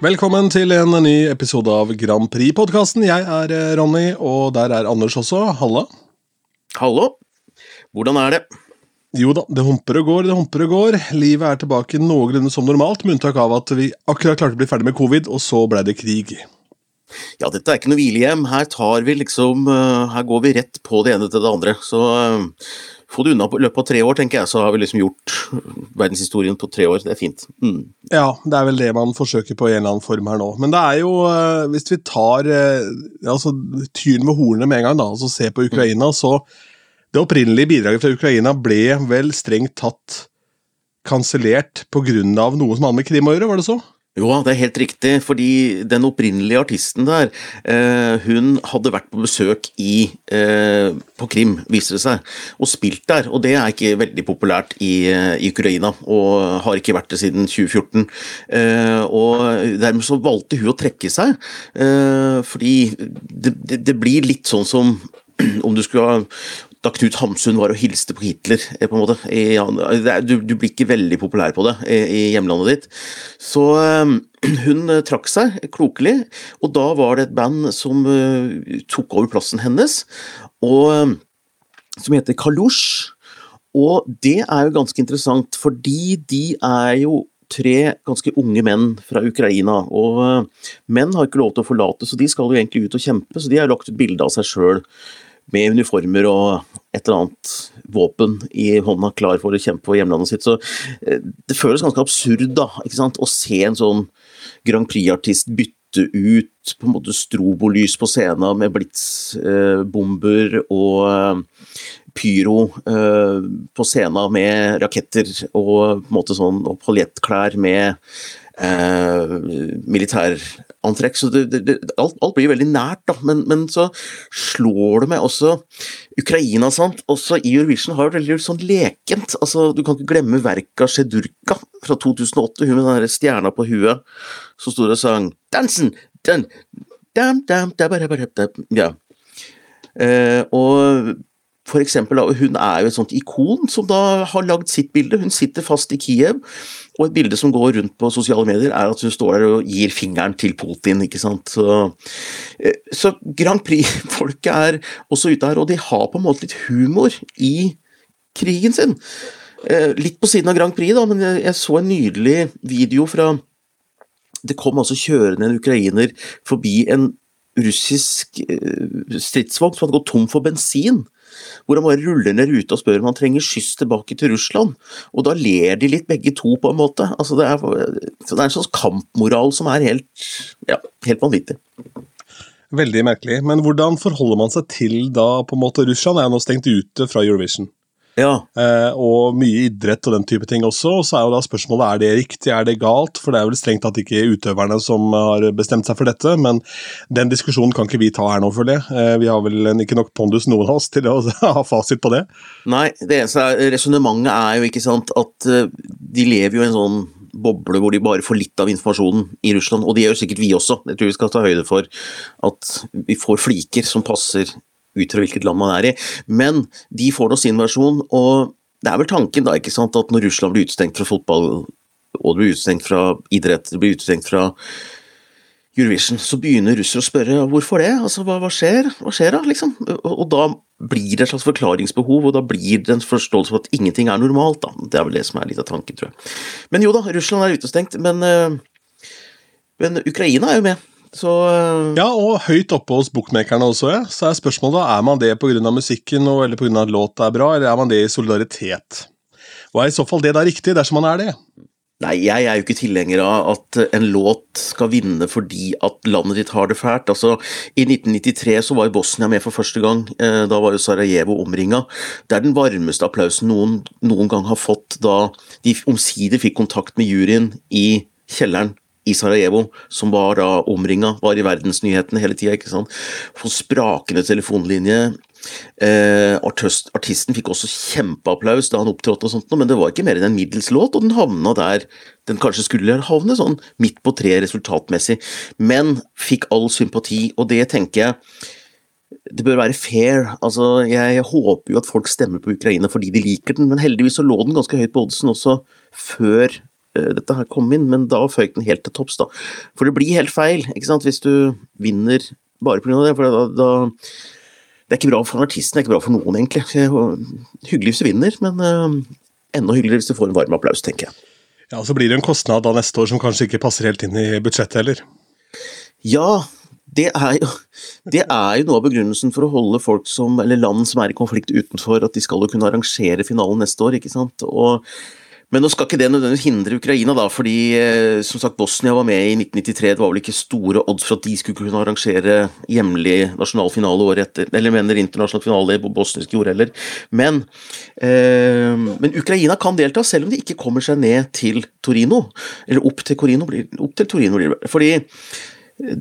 Velkommen til en ny episode av Grand Prix-podkasten. Jeg er eh, Ronny, og der er Anders også. Halla. Hallo. Hvordan er det? Jo da, det humper og går, det humper og går. Livet er tilbake noenlunde som normalt, med unntak av at vi akkurat klarte å bli ferdig med covid, og så ble det krig. Ja, dette er ikke noe hvilehjem. Her tar vi liksom eh, Her går vi rett på det ene til det andre. Så eh, få det unna på løpet av tre år, tenker jeg, så har vi liksom gjort verdenshistorien på tre år. Det er fint. Mm. Ja, det er vel det man forsøker på i en eller annen form her nå. Men det er jo, eh, hvis vi tar altså, tyren ved hornene med en gang, da, altså ser på Ukraina, så Det opprinnelige bidraget fra Ukraina ble vel strengt tatt kansellert pga. noe som hadde med krim å gjøre, var det så? Jo, det er helt riktig, fordi den opprinnelige artisten der, eh, hun hadde vært på besøk i, eh, på Krim, viser det seg, og spilt der. Og det er ikke veldig populært i, eh, i Ukraina, og har ikke vært det siden 2014. Eh, og dermed så valgte hun å trekke seg, fordi det, det, det blir litt sånn som om du skulle ha da Knut Hamsun var og hilste på Hitler. Eh, på en måte. Du, du blir ikke veldig populær på det i hjemlandet ditt. Så eh, hun eh, trakk seg klokelig, og da var det et band som tok over plassen hennes, og, som heter Kalush. Og det er jo ganske interessant, fordi de er jo tre ganske unge menn fra Ukraina. Og menn har ikke lov til å forlate, så de skal jo egentlig ut og kjempe. Så de har lagt ut bilde av seg sjøl med uniformer og et eller annet våpen i hånda, klar for å kjempe for hjemlandet sitt. Så eh, det føles ganske absurd da, å se en sånn Grand Prix-artist bytte ut på en måte strobolys på scenen med blitsbomber eh, og eh, pyro eh, på scenen med raketter og på en måte sånn og paljettklær med eh, militærantrekk. Så det, det, alt, alt, blir veldig nært, da. Men, men, så slår det meg også Ukraina, sant. Også i Eurovision har det veldig sånn lekent. Altså, du kan ikke glemme Verka Sjedurka fra 2008, hun med den der stjerna på huet som sto og sang 'Dansen', den, dam, dam, dam, Ja. Eh, og for eksempel, hun er jo et sånt ikon som da har lagd sitt bilde. Hun sitter fast i Kiev og et bilde som går rundt på sosiale medier, er at hun står der og gir fingeren til Putin. ikke sant? Så, eh, så Grand Prix-folket er også ute her, og de har på en måte litt humor i krigen sin. Eh, litt på siden av Grand Prix, da, men jeg, så en nydelig video fra Det kom altså kjørende en ukrainer forbi en russisk eh, stridsvogn som hadde gått tom for bensin hvor han bare ruller ned ruta og spør om han trenger skyss tilbake til Russland. Og da ler de litt begge to, på en måte. Altså, det, er, det er en slags kampmoral som er helt, ja, helt vanvittig. Veldig merkelig. Men hvordan forholder man seg til da på en måte Russland er nå stengt ute fra Eurovision? Ja. Eh, og mye idrett og den type ting også. Og så er jo da spørsmålet er det riktig, er det galt? For det er vel strengt tatt ikke utøverne som har bestemt seg for dette. Men den diskusjonen kan ikke vi ta her nå, føler jeg. Eh, vi har vel ikke nok pondus, noen av oss, til å ha fasit på det. Nei, det eneste resonnementet er jo ikke sant at eh, de lever jo i en sånn boble hvor de bare får litt av informasjonen i Russland, og det gjør sikkert vi også. Jeg tror vi skal ta høyde for at vi får fliker som passer ut fra hvilket land man er i. Men de får nå sin versjon, og det er vel tanken da, ikke sant, at når Russland blir utestengt fra fotball, og det blir utestengt fra idrett, det blir utestengt fra Eurovision, så begynner russere å spørre hvorfor det, altså hva, hva, skjer, hva skjer da, liksom? Og, og, da blir det et slags forklaringsbehov, og da blir det en forståelse for at ingenting er normalt, da. Det er vel det som er litt av tanken, tror jeg. Men jo da, Russland er utestengt, men, eh, men Ukraina er jo med. Så, uh... Ja, og høyt oppe hos bookmakerne også, ja. Så er spørsmålet er man det pga. musikken og, eller pga. at låta er bra, eller er man det i solidaritet? Og er i så fall det da riktig, dersom man er det? Nei, jeg er jo ikke tilhenger av at en låt skal vinne fordi at landet ditt har det fælt. Altså, I 1993 så var jo Bosnia med for første gang. Eh, da var jo Sarajevo omringa. Det er den varmeste applausen noen noen gang har fått da de omsider fikk kontakt med juryen i kjelleren i Sarajevo, som var da omringa, var i verdensnyhetene hele tida. På sprakende telefonlinje. Eh, artist, artisten fikk også kjempeapplaus da han opptrådte, og sånt, men det var ikke mer enn en middels låt, og den havna der den kanskje skulle havne, sånn midt på treet resultatmessig. Men fikk all sympati, og det tenker jeg det bør være fair. Altså, jeg håper jo at folk stemmer på Ukraina fordi de liker den, men heldigvis så lå den ganske høyt på oddsen også før dette her kom inn, men da føyk den helt til topps, da. For det blir helt feil, ikke sant, hvis du vinner bare pga. det. for da, da det er ikke bra for artisten, det er ikke bra for noen, egentlig. Hyggelig hvis du vinner, men uh, enda hyggeligere hvis du får en varm applaus, tenker jeg. Ja, Så blir det en kostnad da neste år som kanskje ikke passer helt inn i budsjettet heller. Ja, det er, jo, det er jo noe av begrunnelsen for å holde folk som, eller land som er i konflikt utenfor, at de skal jo kunne arrangere finalen neste år. ikke sant? Og men nå skal ikke det nødvendigvis hindre Ukraina, da, fordi eh, som sagt Bosnia var med i 1993. Det var vel ikke store odds for at de skulle kunne arrangere hjemlig nasjonal finale året etter. Eller mener internasjonal finale på bosnisk jord heller. Men, eh, men, Ukraina kan delta, selv om de ikke kommer seg ned til Torino. Eller opp til, Corino, opp til Torino, blir det. Fordi eh,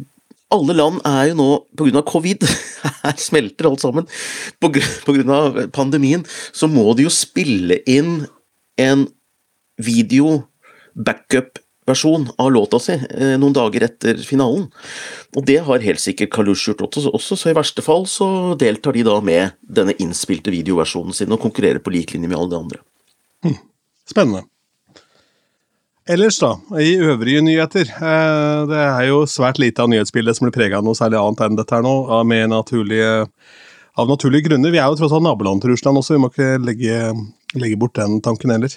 alle land er jo nå, pga. covid, her smelter alt sammen, pga. pandemien, så må de jo spille inn en video backup-versjon av låta si eh, noen dager etter finalen. Og det har helt sikkert Kalush gjort også, så i verste fall så deltar de da med denne innspilte videoversjonen sin og konkurrerer på lik linje med alle de andre. Hm. Spennende. Ellers, da, i øvrige nyheter. Eh, det er jo svært lite av nyhetsbildet som blir prega av noe særlig annet enn dette her nå, med naturlige, av naturlige grunner. Vi er jo tross alt naboland til Russland også, vi må ikke legge, legge bort den tanken heller.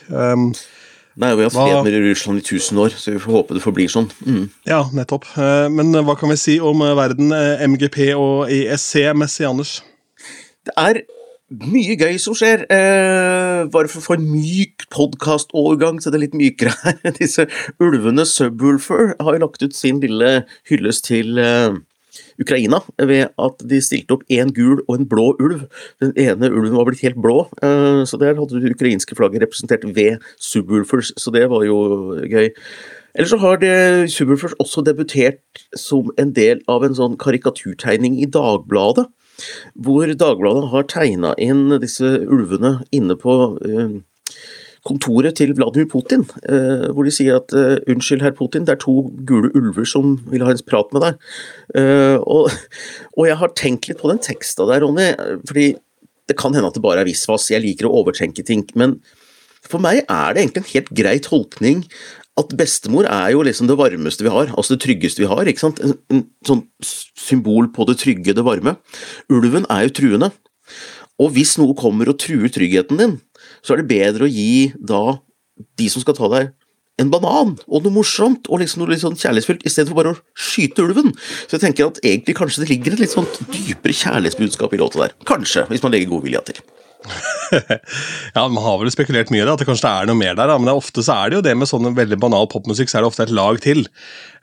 Nei, Vi har hatt fred med Russland i tusen år, så vi får håpe det forblir sånn. Mm. Ja, nettopp. Eh, men hva kan vi si om eh, verden eh, MGP og ESC-messig, Anders? Det er mye gøy som skjer. Eh, bare for å få en myk podkastovergang, så det er litt mykere her. Disse ulvene Subwoolfer har jo lagt ut sin lille hyllest til eh, Ukraina ved at de stilte opp én gul og en blå ulv. Den ene ulven var blitt helt blå, eh, så der hadde det ukrainske flagget representert ved Subwoolfers, så det var jo gøy. Eller så har det Subwoolfers også debutert som en del av en sånn karikaturtegning i Dagbladet, hvor Dagbladet har tegna inn disse ulvene inne på uh, kontoret til Vladimir Putin, eh, hvor de sier at eh, 'unnskyld, herr Putin, det er to gule ulver som vil ha en prat med deg'. Eh, og, og jeg har tenkt litt på den teksta der, Ronny, fordi det kan hende at det bare er visvas, jeg liker å overtenke ting. Men for meg er det egentlig en helt grei tolkning at bestemor er jo liksom det varmeste vi har, altså det tryggeste vi har. ikke sant? En, en sånn symbol på det trygge, det varme. Ulven er jo truende. Og hvis noe kommer og truer tryggheten din, så er det bedre å gi da de som skal ta deg, en banan og noe morsomt og liksom noe litt sånn kjærlighetsfullt, istedenfor bare å skyte ulven. Så jeg tenker at egentlig kanskje det ligger et litt sånn dypere kjærlighetsbudskap i låta der. Kanskje, hvis man legger godvilja til. ja, Man har vel spekulert mye i det, at det kanskje er noe mer der. Da. Men ofte så er det jo det med sånn veldig banal popmusikk, så er det ofte et lag til.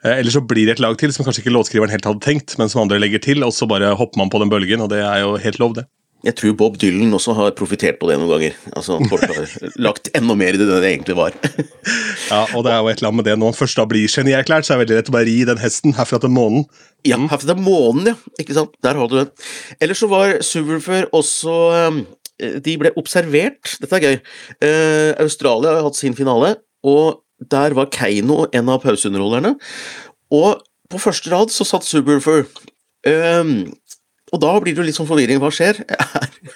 Eh, eller så blir det et lag til som kanskje ikke låtskriveren helt hadde tenkt, men som andre legger til, og så bare hopper man på den bølgen, og det er jo helt lov, det. Jeg tror Bob Dylan også har profitert på det noen ganger. Altså, Folk har lagt enda mer i det enn det egentlig var. ja, og det er jo et eller annet med det. Når han først da blir genierklært, så er det veldig lett å bare ri den hesten herfra til månen. Ja, mm. herfra til månen, ja. Ikke sant. Der har du den. Ellers så var Subwoolfer også um, De ble observert, dette er gøy. Uh, Australia har hatt sin finale, og der var Keiino en av pauseunderholderne. Og på første rad så satt Subwoolfer. Um, og da blir det jo litt sånn forvirring. Hva skjer?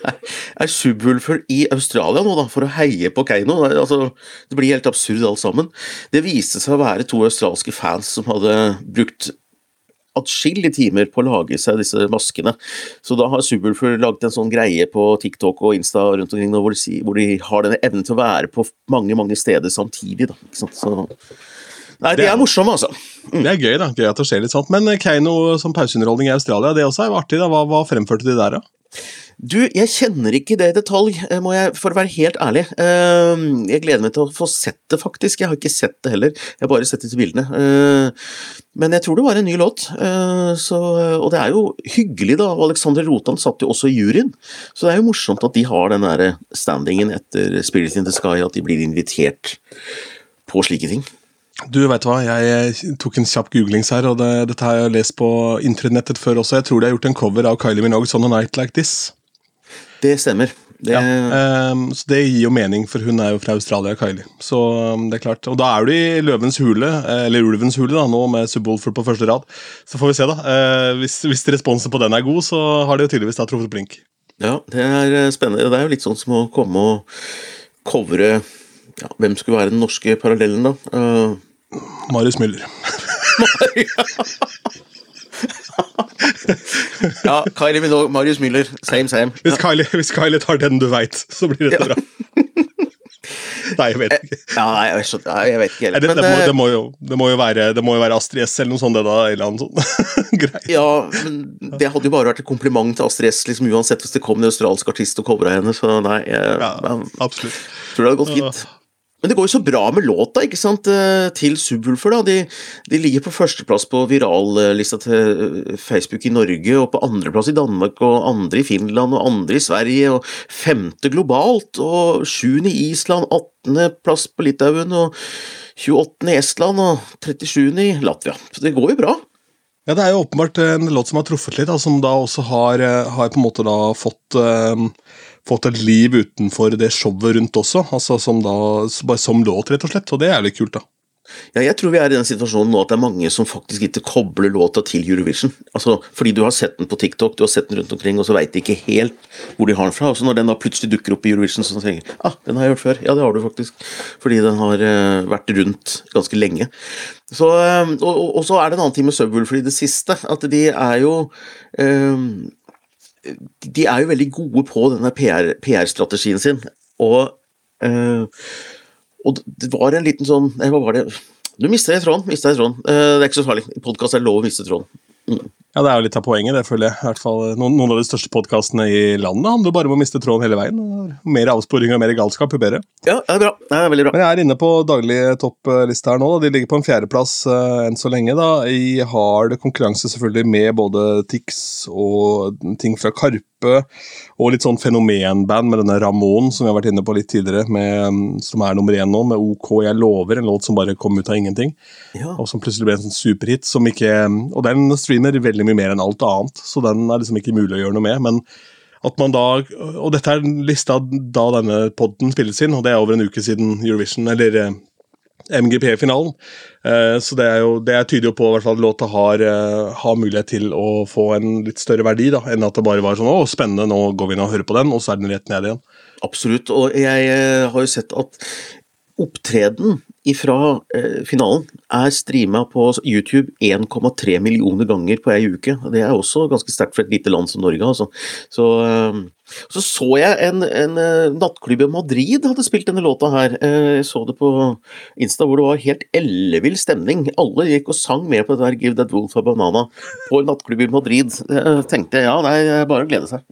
Er, er Subwoolfer i Australia nå, da, for å heie på Keiino? Altså, det blir helt absurd alt sammen. Det viste seg å være to australske fans som hadde brukt atskillige timer på å lage seg disse maskene. Så da har Subwoolfer laget en sånn greie på TikTok og Insta rundt omkring hvor de, hvor de har denne evnen til å være på mange, mange steder samtidig. Da, ikke sant? Så Nei, de er, er morsomme, altså. Mm. Det er gøy, da. Gøy at det skjer litt sånt. Men Keiino som pauseunderholdning i Australia, det også er jo artig. da. Hva, hva fremførte de der, da? Du, jeg kjenner ikke det i detalj, eh, må jeg, for å være helt ærlig. Eh, jeg gleder meg til å få sett det, faktisk. Jeg har ikke sett det heller, jeg har bare sett disse bildene. Eh, men jeg tror det var en ny låt, så, og det er jo hyggelig, da. Alexander Rotan satt jo også i juryen, så det er jo morsomt at de har den der standingen etter Spirit in the Sky, at de blir invitert på slike ting. Du, vet hva, jeg tok en kjapp googlings her, og det, dette har jeg lest på internettet før også. Jeg tror de har gjort en cover av Kylie Minogue, 'On a Night Like This'. Det stemmer. Det... Ja, um, så det gir jo mening, for hun er jo fra Australia, Kylie. Så um, det er klart. Og da er du i Løvens hule, eller Ulvens hule, da, nå med Subwoolfer på første rad. Så får vi se, da. Uh, hvis, hvis responsen på den er god, så har de jo tydeligvis da truffet blink. Ja, det er eh, spennende. Det er jo litt sånn som å komme og covre ja, Hvem skulle være den norske parallellen, da? Uh, Marius Müller. ja, Kylie Minogue, Marius Müller, same, same. Hvis, Kylie, hvis Kylie tar den du veit, så blir dette bra. Nei, jeg vet ikke. Ja, nei, jeg, skjønner, nei, jeg vet ikke heller. Det, det, må, det, må jo, det, må, jo, være, det må jo være Astrid S eller noe sånt. Det da, eller noe sånt. Greit. Ja, men det hadde jo bare vært et kompliment til Astrid S, liksom, uansett hvis det kom en australsk artist og covra henne. Så nei, jeg, ja, absolutt. tror det hadde gått fint. Men det går jo så bra med låta ikke sant, eh, til Subwoolfer. da, de, de, ligger på førsteplass på virallista til eh, Facebook i Norge, og på andreplass i Danmark, og andre i Finland, og andre i Sverige, og femte globalt, og sjuende i Island, attende plass på Litauen, og 28. i Estland, og 37. i Latvia. Så det går jo bra. Ja, Det er jo åpenbart en låt som har truffet litt, da, som da også har, eh, har på en måte da fått uh, fått et liv utenfor det showet rundt også, altså som, da, som låt, rett og slett. Og det er litt kult, da. Ja, jeg tror vi er i den situasjonen nå at det er mange som faktisk ikke kobler låta til Eurovision. Altså, Fordi du har sett den på TikTok, du har sett den rundt omkring, og så veit de ikke helt hvor de har den fra. Og så når den da plutselig dukker opp i Eurovision, så tenker de ah, den har jeg hørt før. Ja, det har du faktisk. Fordi den har uh, vært rundt ganske lenge. Så, uh, og, og, så er det en annen ting med Subwoolfer i det siste, at de er jo uh, de er jo veldig gode på denne PR-strategien PR sin. Og, øh, og, det var en liten sånn Hva var det Nå mista jeg tråden. Mista. Uh, det er ikke så farlig. I podkast er lov å miste tråden. Mm. Ja, Det er jo litt av poenget, det føler jeg. I hvert fall noen, noen av de største podkastene i landet handler bare om å miste tråden hele veien. Mer avsporing og mer galskap, jo bedre. Ja, det er bra. Det er veldig bra. Men jeg er inne på daglig toppliste her nå. Da. De ligger på en fjerdeplass uh, enn så lenge. da. I hard konkurranse selvfølgelig med både Tix og ting fra Karpe og litt sånn fenomenband med denne Ramón som vi har vært inne på litt tidligere, med, som er nummer én nå, med OK Jeg lover, en låt som bare kom ut av ingenting. Ja. Og som plutselig ble en sånn superhit. som ikke, Og den streamer veldig mye mer enn alt annet, så den er liksom ikke mulig å gjøre noe med. men at man da, og Dette er lista da denne poden spilles inn, og det er over en uke siden Eurovision, eller eh, MGP-finalen. Eh, så det, er jo, det tyder jo på hvert fall at låta har, eh, har, mulighet til å få en litt større verdi da, enn at det bare var sånn 'Å, spennende, nå går vi inn og hører på den', og så er den rett ned igjen. Absolutt, og jeg eh, har jo sett at opptreden fra eh, finalen er streama på YouTube 1,3 millioner ganger på ei uke. Det er også ganske sterkt for et lite land som Norge. Altså. Så, eh, så, så jeg en, en uh, nattklubb i Madrid hadde spilt denne låta her. Jeg så det på Insta hvor det var helt ellevill stemning. Alle gikk og sang med på det der 'Give That Wolf a Banana' på en nattklubb i Madrid. Jeg tenkte ja, er bare å glede seg.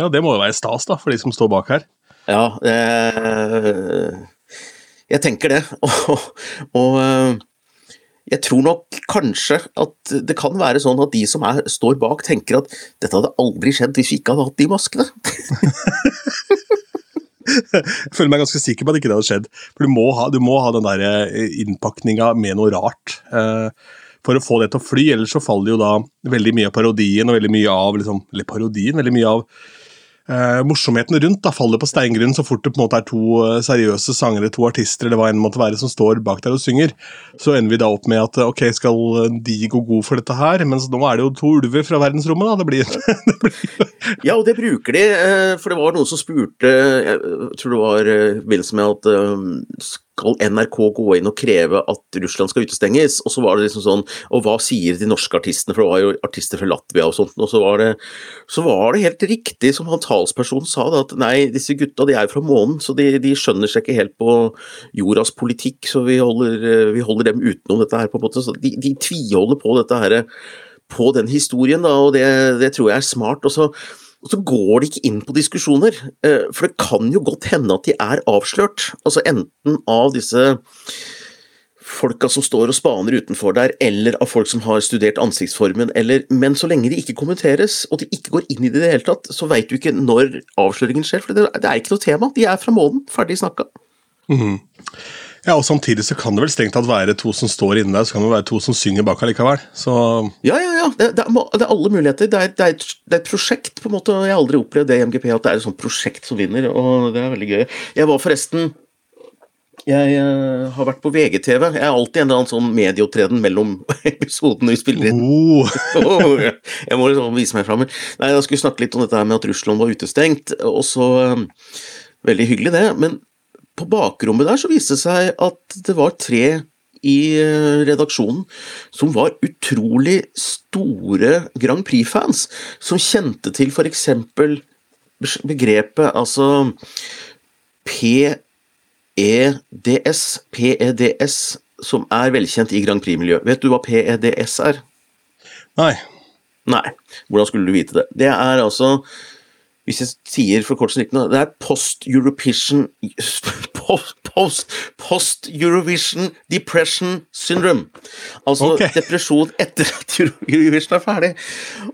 Ja, det må jo være stas da, for de som står bak her. Ja, eh, jeg tenker det. Og, og, eh, jeg tror nok kanskje at det kan være sånn at de som er, står bak, tenker at dette hadde aldri skjedd hvis vi ikke hadde hatt de maskene. jeg føler meg ganske sikker på at ikke det hadde skjedd. For du må ha, du må ha den der eh, innpakninga med noe rart. Eh, for å få det til å fly, ellers så faller jo da veldig mye av parodien og veldig mye av liksom, Eller parodien, veldig mye av eh, morsomheten rundt da, faller på steingrunn så fort det på en måte er to eh, seriøse sangere, to artister eller hva enn måtte være som står bak der og synger. Så ender vi da opp med at ok, skal de gå god for dette her, mens nå er det jo to ulver fra verdensrommet, da. Det blir, det blir. Ja, og det bruker de, eh, for det var noen som spurte, jeg tror det var i forbindelse med at skal NRK gå inn og kreve at Russland skal utestenges? Og så var det liksom sånn Og hva sier de norske artistene, for det var jo artister fra Latvia og sånt. Og så var det, så var det helt riktig som han talspersonen sa, da, at nei, disse gutta de er jo fra månen, så de, de, skjønner seg ikke helt på jordas politikk, så vi holder, vi holder dem utenom dette her, på en måte. Så de, de tviholder på dette her, på den historien, da, og det, det tror jeg er smart. og så og så går de ikke inn på diskusjoner, eh, for det kan jo godt hende at de er avslørt. Altså enten av disse folka som står og spaner utenfor der, eller av folk som har studert ansiktsformen, eller Men så lenge de ikke kommenteres, og de ikke går inn i det i det hele tatt, så veit du ikke når avsløringen skjer, for det, er ikke noe tema. De er fra månen, ferdig snakka. Mm. Ja, og Samtidig så kan det vel strengt tatt være to som står inne der, så kan det være to som synger bak allikevel. Så... Ja, ja, ja. Det, det, er, det, alle muligheter. Det er, det er, et, det er et prosjekt, på en måte. Jeg har aldri opplevd det i MGP, at det er et sånt prosjekt som vinner, og det er veldig gøy. Jeg var forresten jeg uh, har vært på VGTV. Jeg er alltid en eller annen sånn medieopptreden mellom episodene vi spiller inn. Oh. jeg må liksom vise meg fram. Nei, Jeg skulle snakke litt om dette med at Russland var utestengt. og så uh, Veldig hyggelig, det. Men på bakrommet der så viste det seg at det var tre i eh, redaksjonen som var utrolig store Grand Prix-fans, som kjente til f.eks. begrepet altså PEDS, PEDS, som er velkjent i Grand Prix-miljøet. Vet du hva PEDS er? Nei. Nei. Hvordan skulle du vite det? Det er altså hvis jeg sier for kort snitt det er post-Eurovision post, post, Depression Syndrome. Altså okay. depresjon etter at Eurovision er ferdig.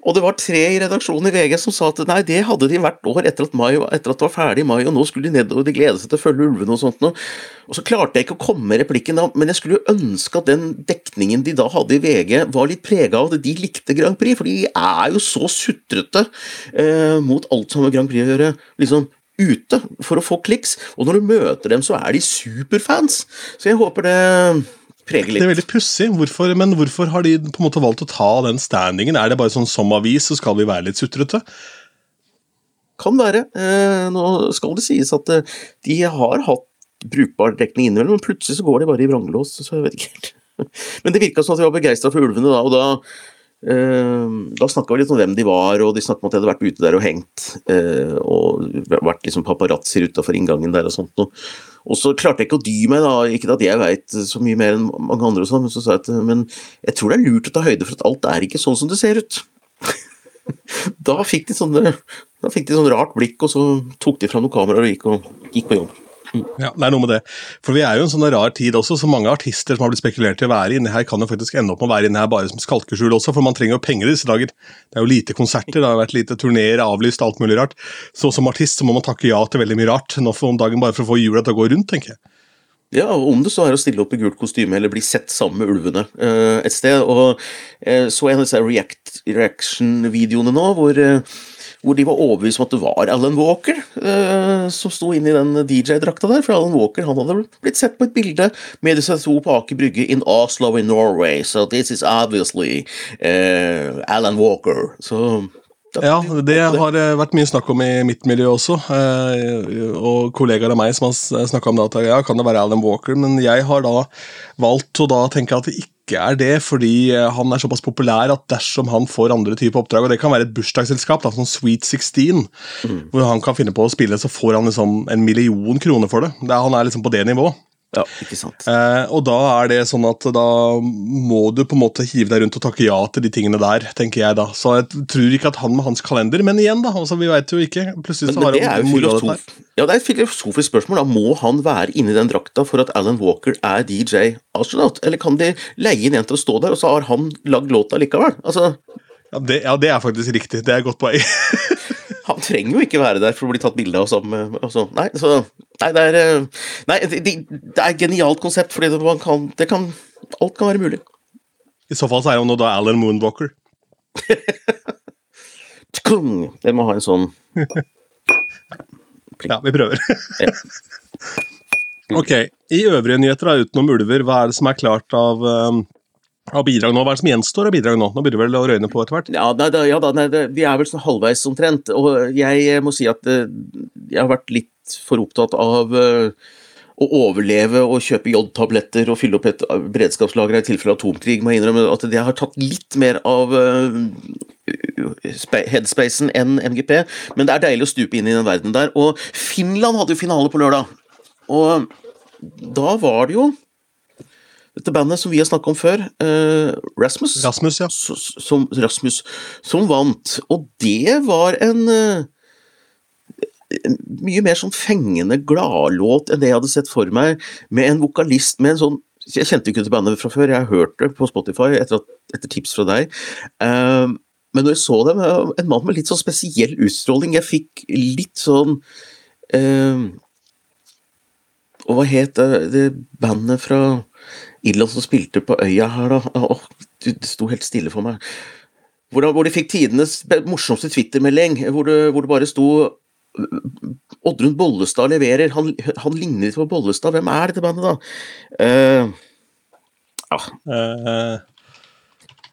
Og det var tre i redaksjonen i VG som sa at nei, det hadde de hvert år etter at, mai, etter at det var ferdig i mai, og nå skulle de nedover, de glede seg til å følge ulvene og sånt noe. Og så klarte jeg ikke å komme med replikken da, men jeg skulle jo ønske at den dekningen de da hadde i VG, var litt prega av at de likte Grand Prix, for de er jo så sutrete eh, mot alt som har Grand Prix å gjøre. liksom ute for å få kliks, og når du møter dem, så er de superfans. Så jeg håper det preger litt. Det er veldig pussig, men hvorfor har de på en måte valgt å ta den standingen? Er det bare sånn som avis, så skal vi være litt sutrete? Kan være. Eh, nå skal det sies at eh, de har hatt brukbar dekning innimellom, men plutselig så går de bare i vranglås, så jeg vet ikke helt. Men det virka som at de var begeistra for ulvene da, og da da snakka vi litt om hvem de var, og de snakket om at de hadde vært ute der og hengt. Uh, og vært liksom paparazzoer utafor inngangen der og sånt noe. Og så klarte jeg ikke å dy meg, da, ikke at jeg veit så mye mer enn mange andre, og sånn, men så sa jeg at men jeg tror det er lurt å ta høyde for at alt er ikke sånn som det ser ut. da fikk de sånne da fikk de sånn rart blikk, og så tok de fram noen kameraer og gikk, og gikk på jobb. Ja, det er noe med det. For vi er jo en sånn rar tid også, så mange artister som har blitt spekulert til å være inne her, kan jo faktisk ende opp med å være inne her bare som skalkeskjul også, for man trenger jo penger i disse dager. Det er jo lite konserter, det har vært lite turneer, avlyst, alt mulig rart. Så som artist så må man takke ja til veldig mye rart nå for om dagen bare for å få hjula til å gå rundt, tenker jeg. Ja, om det så er å stille opp i gult kostyme eller bli sett sammen med ulvene uh, et sted. Og uh, så en av disse reaction-videoene nå hvor uh, hvor de var overbevist om at det var Alan Walker eh, som sto inne i den DJ-drakta der. For Alan Walker han hadde blitt sett på et bilde med disse to på Aker Brygge in Oslo in Norway. So this is obviously eh, Alan Walker. Så ja, det har eh, vært mye snakk om i mitt miljø også. Og kollegaer av meg som har snakka om det, at ja, kan det være Alan Walker? Men jeg har da valgt å da tenke at det ikke er det, fordi eh, han er såpass populær at dersom han får andre typer oppdrag, og det kan være et bursdagsselskap, da, som Sweet 16, mm. hvor han kan finne på å spille, så får han liksom en million kroner for det. det er, han er liksom på det nivået. Ja, ikke sant. Eh, og da er det sånn at da må du på en måte hive deg rundt og takke ja til de tingene der, tenker jeg da. Så jeg tror ikke at han med hans kalender, men igjen, da. altså Vi veit jo ikke. Plutselig så har han moro av dette. Ja, det er et filosofisk spørsmål. da. Må han være inni den drakta for at Alan Walker er DJ astronaut, eller kan de leie inn en til å stå der, og så har han lagd låta likevel? Altså... Ja det, ja, det er faktisk riktig. Det er et godt poeng. Han trenger jo ikke være der for å bli tatt bilde av sammen. Altså, nei, så, nei, det er, eh, nei det, det, er et genialt konsept, fordi det, kan, det kan, alt kan være mulig. I så fall så er han nå da Alan Moonwalker. det må ha en sånn Ja, vi prøver. ok. I øvrige nyheter da, utenom ulver, hva er det som er klart av um, av bidrag nå? Hva er det som gjenstår av bidrag nå? Nå begynner vel å røyne på etter hvert? Ja, da, ja da, nei, vi er vel sånn halvveis omtrent. Og jeg må si at uh, jeg har vært litt for opptatt av uh, å overleve og kjøpe jodtabletter og fylle opp et beredskapslager i tilfelle atomkrig. må jeg innrømme at det har tatt litt mer av headspacen enn MGP, men det er deilig å stupe inn i den verden der. Og Finland hadde jo finale på lørdag, og da var det jo dette bandet som vi har snakket om før, eh, Rasmus, Rasmus, ja. som, Rasmus, som vant. Og det var en uh, mye mer sånn fengende gladlåt enn det jeg hadde sett for meg, med en vokalist med en sånn Jeg kjente ikke til bandet fra før, jeg har hørt det på Spotify etter, etter tips fra deg. Eh, men når jeg så dem, en mann med litt sånn spesiell utstråling Jeg fikk litt sånn Og hva het det, det bandet fra Irland som spilte på øya her, da. Åh, det sto helt stille for meg. Hvor, hvor de fikk tidenes morsomste Twitter-melding, hvor, hvor, det bare sto Oddrun Bollestad leverer. Han, han ligner litt på Bollestad. Hvem er dette bandet, da? Uh, ja. Uh,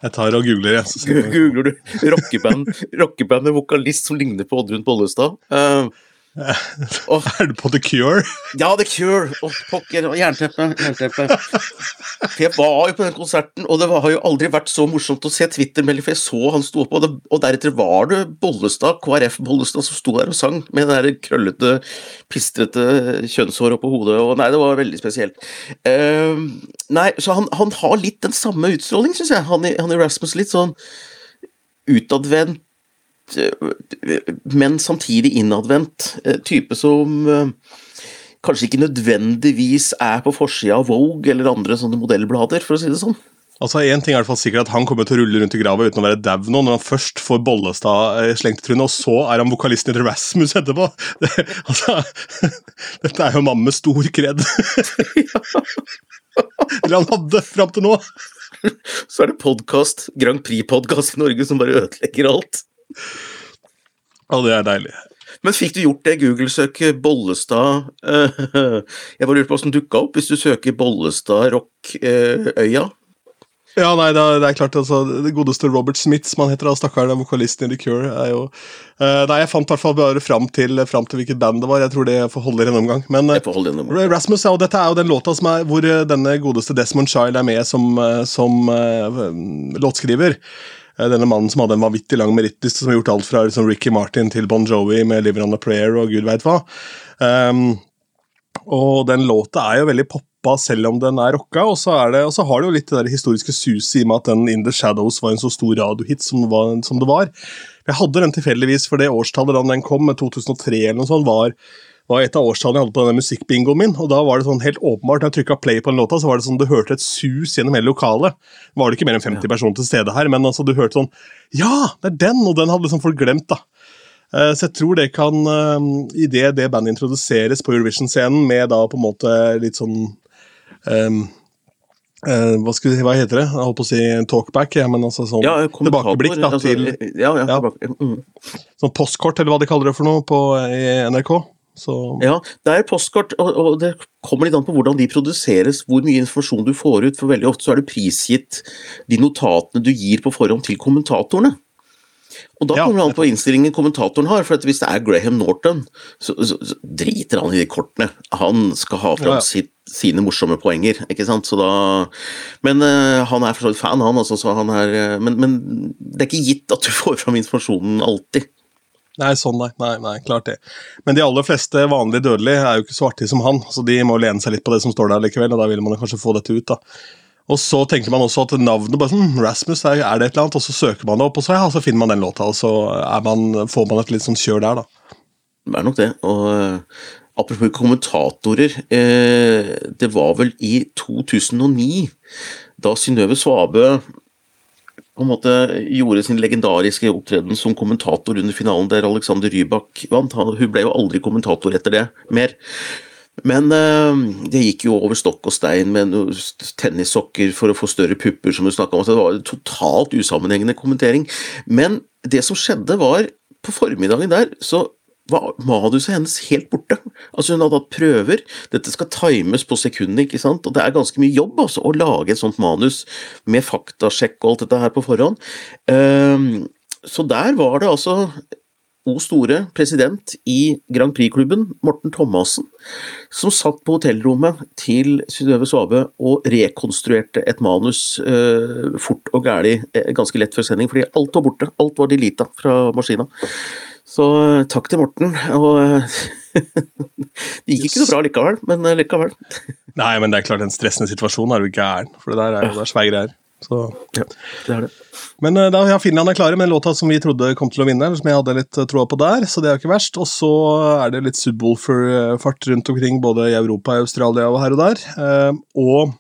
jeg tar og googler, jeg. Googler du rockeband, rockebandet vokalist som ligner på Oddrun Bollestad? Uh, Oh. Er du på The Cure? Ja, The Cure. Og pokker, og Jernteppe. Jernteppe. For jeg var jo på den konserten, og det har jo aldri vært så morsomt å se Twitter-melding, for jeg så han sto oppe, og, det, og deretter var det Bollestad, KrF-Bollestad, som sto der og sang med det der krøllete, pistrete kjønnshåret oppå hodet, og nei, det var veldig spesielt. Uh, nei, så han, han, har litt den samme utstråling, syns jeg, han, han Rasmus Litt sånn utadvendt men samtidig innadvendt. Eh, type som eh, kanskje ikke nødvendigvis er på forsida av Vogue eller andre sånne modellblader, for å si det sånn. Altså, en ting er i hvert fall sikkert at Han kommer til å rulle rundt i grava uten å være dau nå, når han først får Bollestad eh, slengt i trynet, og så er han vokalisten i Rasmus etterpå. Det, altså, dette er jo en mann med stor kred. Eller han hadde fram til nå. Så er det podkast, Grand Prix-podkast i Norge som bare ødelegger alt. Og det er deilig. Men fikk du gjort det Google-søket Bollestad Jeg bare lurte på hvordan dukka opp hvis du søker Bollestad Rock-øya? Ja, nei, det er, det er klart, altså, det godeste Robert Smith, som han heter, da, stakkaren vokalisten i The Cure, er jo uh, Nei, jeg fant i hvert fall bare fram til, fram til hvilket band det var. Jeg tror det får holde en omgang. Men uh, Rasmus, ja, og dette er jo den låta som er, hvor uh, denne godeste Desmond Child er med som, som låtskriver. Eh, denne mannen som hadde en vanvittig lang merittliste, som har gjort alt fra liksom, Ricky Martin til Bon Jovi med 'Liver on a Prayer' og gud veit hva. Um, og den låta er jo veldig poppa selv om den er rocka, og så, er det, og så har det jo litt det der historiske suset i med at den In The Shadows var en så stor radiohit som, som, det var. Jeg hadde den tilfeldigvis, for det årstallet da den kom, med 2003 eller noe sånt, var var et av årstallene jeg hadde på denne musikkbingoen min. og da var det sånn helt åpenbart, Når jeg trykka play på den låta, så var det sånn du hørte et sus gjennom hele lokalet. Var det ikke mer enn 50 ja. personer til stede her, men altså du hørte sånn Ja, det er den! Og den hadde liksom folk glemt, da. Uh, så jeg tror det kan, idet i det, det bandet introduseres på Eurovision-scenen med da på en måte litt sånn um, Uh, hva, skal, hva, heter det? Jeg holdt på å si talkback, ja, men altså sånn ja, tilbakeblikk da, altså, til ja, ja, tilbake. mm. Sånn postkort, eller hva de kaller det for noe på, i NRK. Så. Ja, det er postkort, og, det kommer litt an på hvordan de produseres, hvor mye informasjon du får ut. For veldig ofte så er det prisgitt de notatene du gir på forhånd til kommentatorene. Og da kommer det an på innstillingen kommentatoren har, for hvis det er Graham Norton, så, så, så driter han i de kortene. Han skal ha fram ja. sitt, sine morsomme poenger, ikke sant. Så da Men uh, han er for så vidt fan, han altså, så han er uh, men, men det er ikke gitt at du får fram informasjonen alltid. Nei, sånn nei. nei. nei, klart det. Men de aller fleste vanlige dødelige er jo ikke så artige som han, så de må lene seg litt på det som står der likevel, og da vil man kanskje få dette ut. da. Og så tenker man også at navnet bare sånn, Rasmus, er, det et eller annet? Og så søker man det opp, og så, ja, så finner man den låta, og så man, får man et litt sånn kjør der, da. Det er nok det. og uh, Apropos kommentatorer, eh, det var vel i 2009, da Synnøve Svabø på en måte gjorde sin legendariske opptreden som kommentator under finalen der Alexander Rybak vant. Hun ble jo aldri kommentator etter det mer. Men uh, det gikk jo over stokk og stein med tennissokker for å få større pupper, som du snakka om. Så det var en totalt usammenhengende kommentering. Men det som skjedde, var på formiddagen der, så var manuset hennes helt borte. Altså Hun hadde hatt prøver, dette skal times på sekundet, ikke sant, og det er ganske mye jobb altså, å lage et sånt manus med faktasjekk og alt dette her på forhånd. Um, så der var det altså O store president i Grand Prix-klubben, Morten Thomassen, som satt på hotellrommet til Synnøve Svabe og rekonstruerte et manus uh, fort og gæli, eh, ganske lett før sending, fordi alt var borte. Alt var delita fra maskina. Så eh, takk til Morten. Og eh, det gikk ikke så bra likevel, men eh, likevel. Nei, men det er klart, en stressende situasjon er jo gæren, for det der er jo svære greier. Så. Ja, det er det. Men da ja, Finland er klare med låta som vi trodde kom til å vinne, som jeg hadde litt troa på der, så det er jo ikke verst. Og så er det litt subwoolfer-fart rundt omkring, både i Europa, Australia og her og der. Og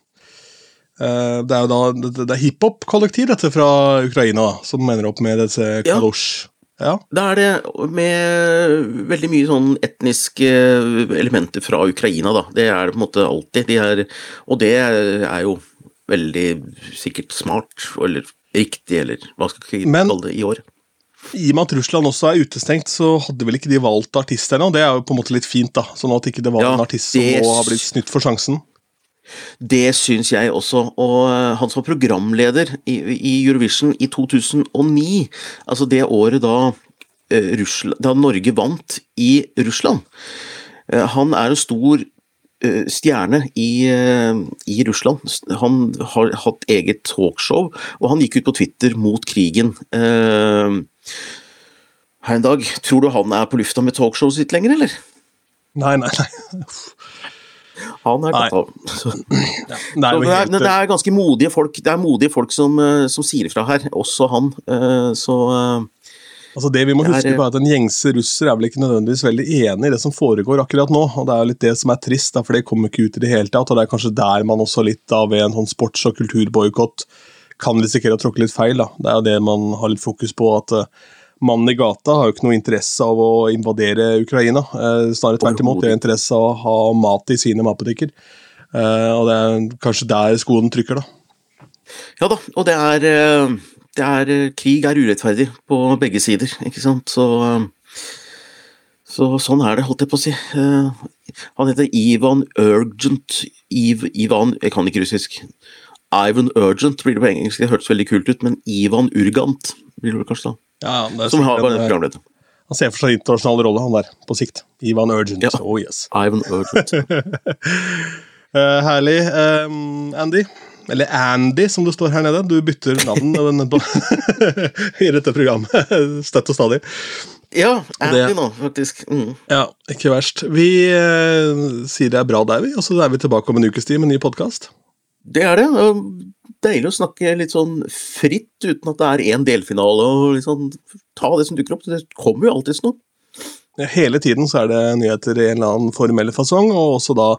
det er jo da det er hiphop-kollektiv, dette fra Ukraina, som mener opp med disse kalosj. Ja. Da er det med veldig mye sånn etniske elementer fra Ukraina, da. Det er det på en måte alltid. De er, og det er jo veldig sikkert smart, eller riktig, eller hva skal vi kalle det, i år. I og med at Russland også er utestengt, så hadde vel ikke de valgt artist ennå. Det er jo på en måte litt fint, da. Sånn at ikke det var ja, en artist som nå har blitt snytt for sjansen. Det syns jeg også. Og eh, han som var programleder i, Eurovision i 2009, altså det året da eh, Russland, da Norge vant i Russland. Eh, han er en stor stjerne i, i Russland. Han har hatt eget talkshow, og han gikk ut på Twitter mot krigen. Eh, her en dag. Tror du han er på lufta med talkshowet sitt lenger, eller? Nei, nei, nei. Han er. Så, Ja, det er det, er, det er ganske modige folk, det er modige folk som, eh, som sier ifra her, også han. Eh, Så eh, Altså Det vi må Det er- huske på er at En gjengse russer er vel ikke nødvendigvis veldig enig i det som foregår akkurat nå. og Det er jo litt det som er trist, for det kommer ikke ut i det hele tatt. og Det er kanskje der man også litt av en sånn sports- og kulturboikott kan risikere å tråkke litt feil. da. Det er jo det man har litt fokus på. at eh, Mannen i gata har jo ikke noe interesse av å invadere Ukraina. Eh, snarere tvert imot. De har interesse av å ha mat i sine matbutikker. Eh, og det er kanskje der skoen trykker, da. Ja da, og det er, eh, det er Krig er urettferdig på begge sider, ikke sant. Så, så sånn er det, holdt jeg på å si. Han heter Ivan Urgent. Iv, Ivan Jeg kan ikke russisk. Ivan Urgent blir det på engelsk, det hørtes veldig kult ut, men Ivan Urgant blir det kanskje da. Ja, det er Som har eh, programleder. Han ser for seg internasjonal rolle, han der, på sikt. Ivan Urgent. Ja. Oh yes. Ivan Urgent. Eh, herlig. Um, Andy. Eller Andy, som det står her nede. Du bytter navn i dette programmet støtt og stadig. Ja, det- Andy nå, faktisk. Mm. Ja, ikke verst. Vi uh, sier det er bra der, vi, og så er vi tilbake om en ukes tid med en ny podkast. Det er det. Deilig å snakke litt sånn fritt, uten at det er én delfinale. og liksom Ta det som dukker opp. Det kommer jo alltids noe. Hele tiden så er det nyheter i en eller annen formell fasong, og også da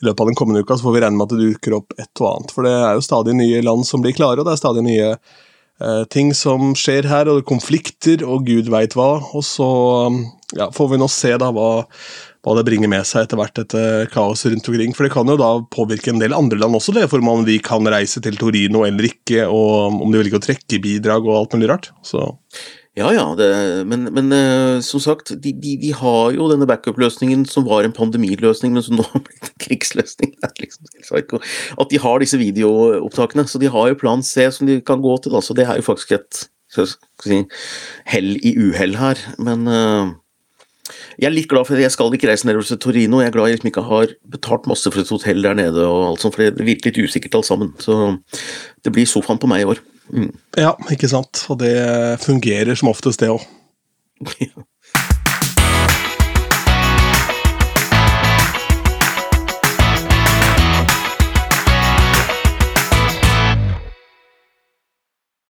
i løpet av den kommende uka så får vi regne med at det dukker opp et og annet. For det er jo stadig nye land som blir klare, og det er stadig nye eh, ting som skjer her, og konflikter og gud veit hva. Og så ja, får vi nå se da hva, hva det bringer med seg etter hvert, dette kaoset rundt omkring. For det kan jo da påvirke en del andre land også, det, for om de kan reise til Torino eller ikke, og om de velger å trekke bidrag og alt mulig rart. Så Ja ja, det, men, men eh, som sagt, de, de, de har jo denne backup-løsningen som var en pandemiløsning, men som nå har blitt en krigsløsning. Liksom. At de har disse videoopptakene. Så de har jo plan C som de kan gå til. Så det er jo faktisk et si, hell i uhell her. Men eh, jeg er litt glad for at jeg skal ikke reise nedover til Torino. Jeg er glad jeg liksom ikke har betalt masse for et hotell der nede, og alt sånt, for det virker litt usikkert alt sammen. Så det blir sofaen på meg i år. Mm. ja, ikke sant. Og det fungerer som oftest, det òg.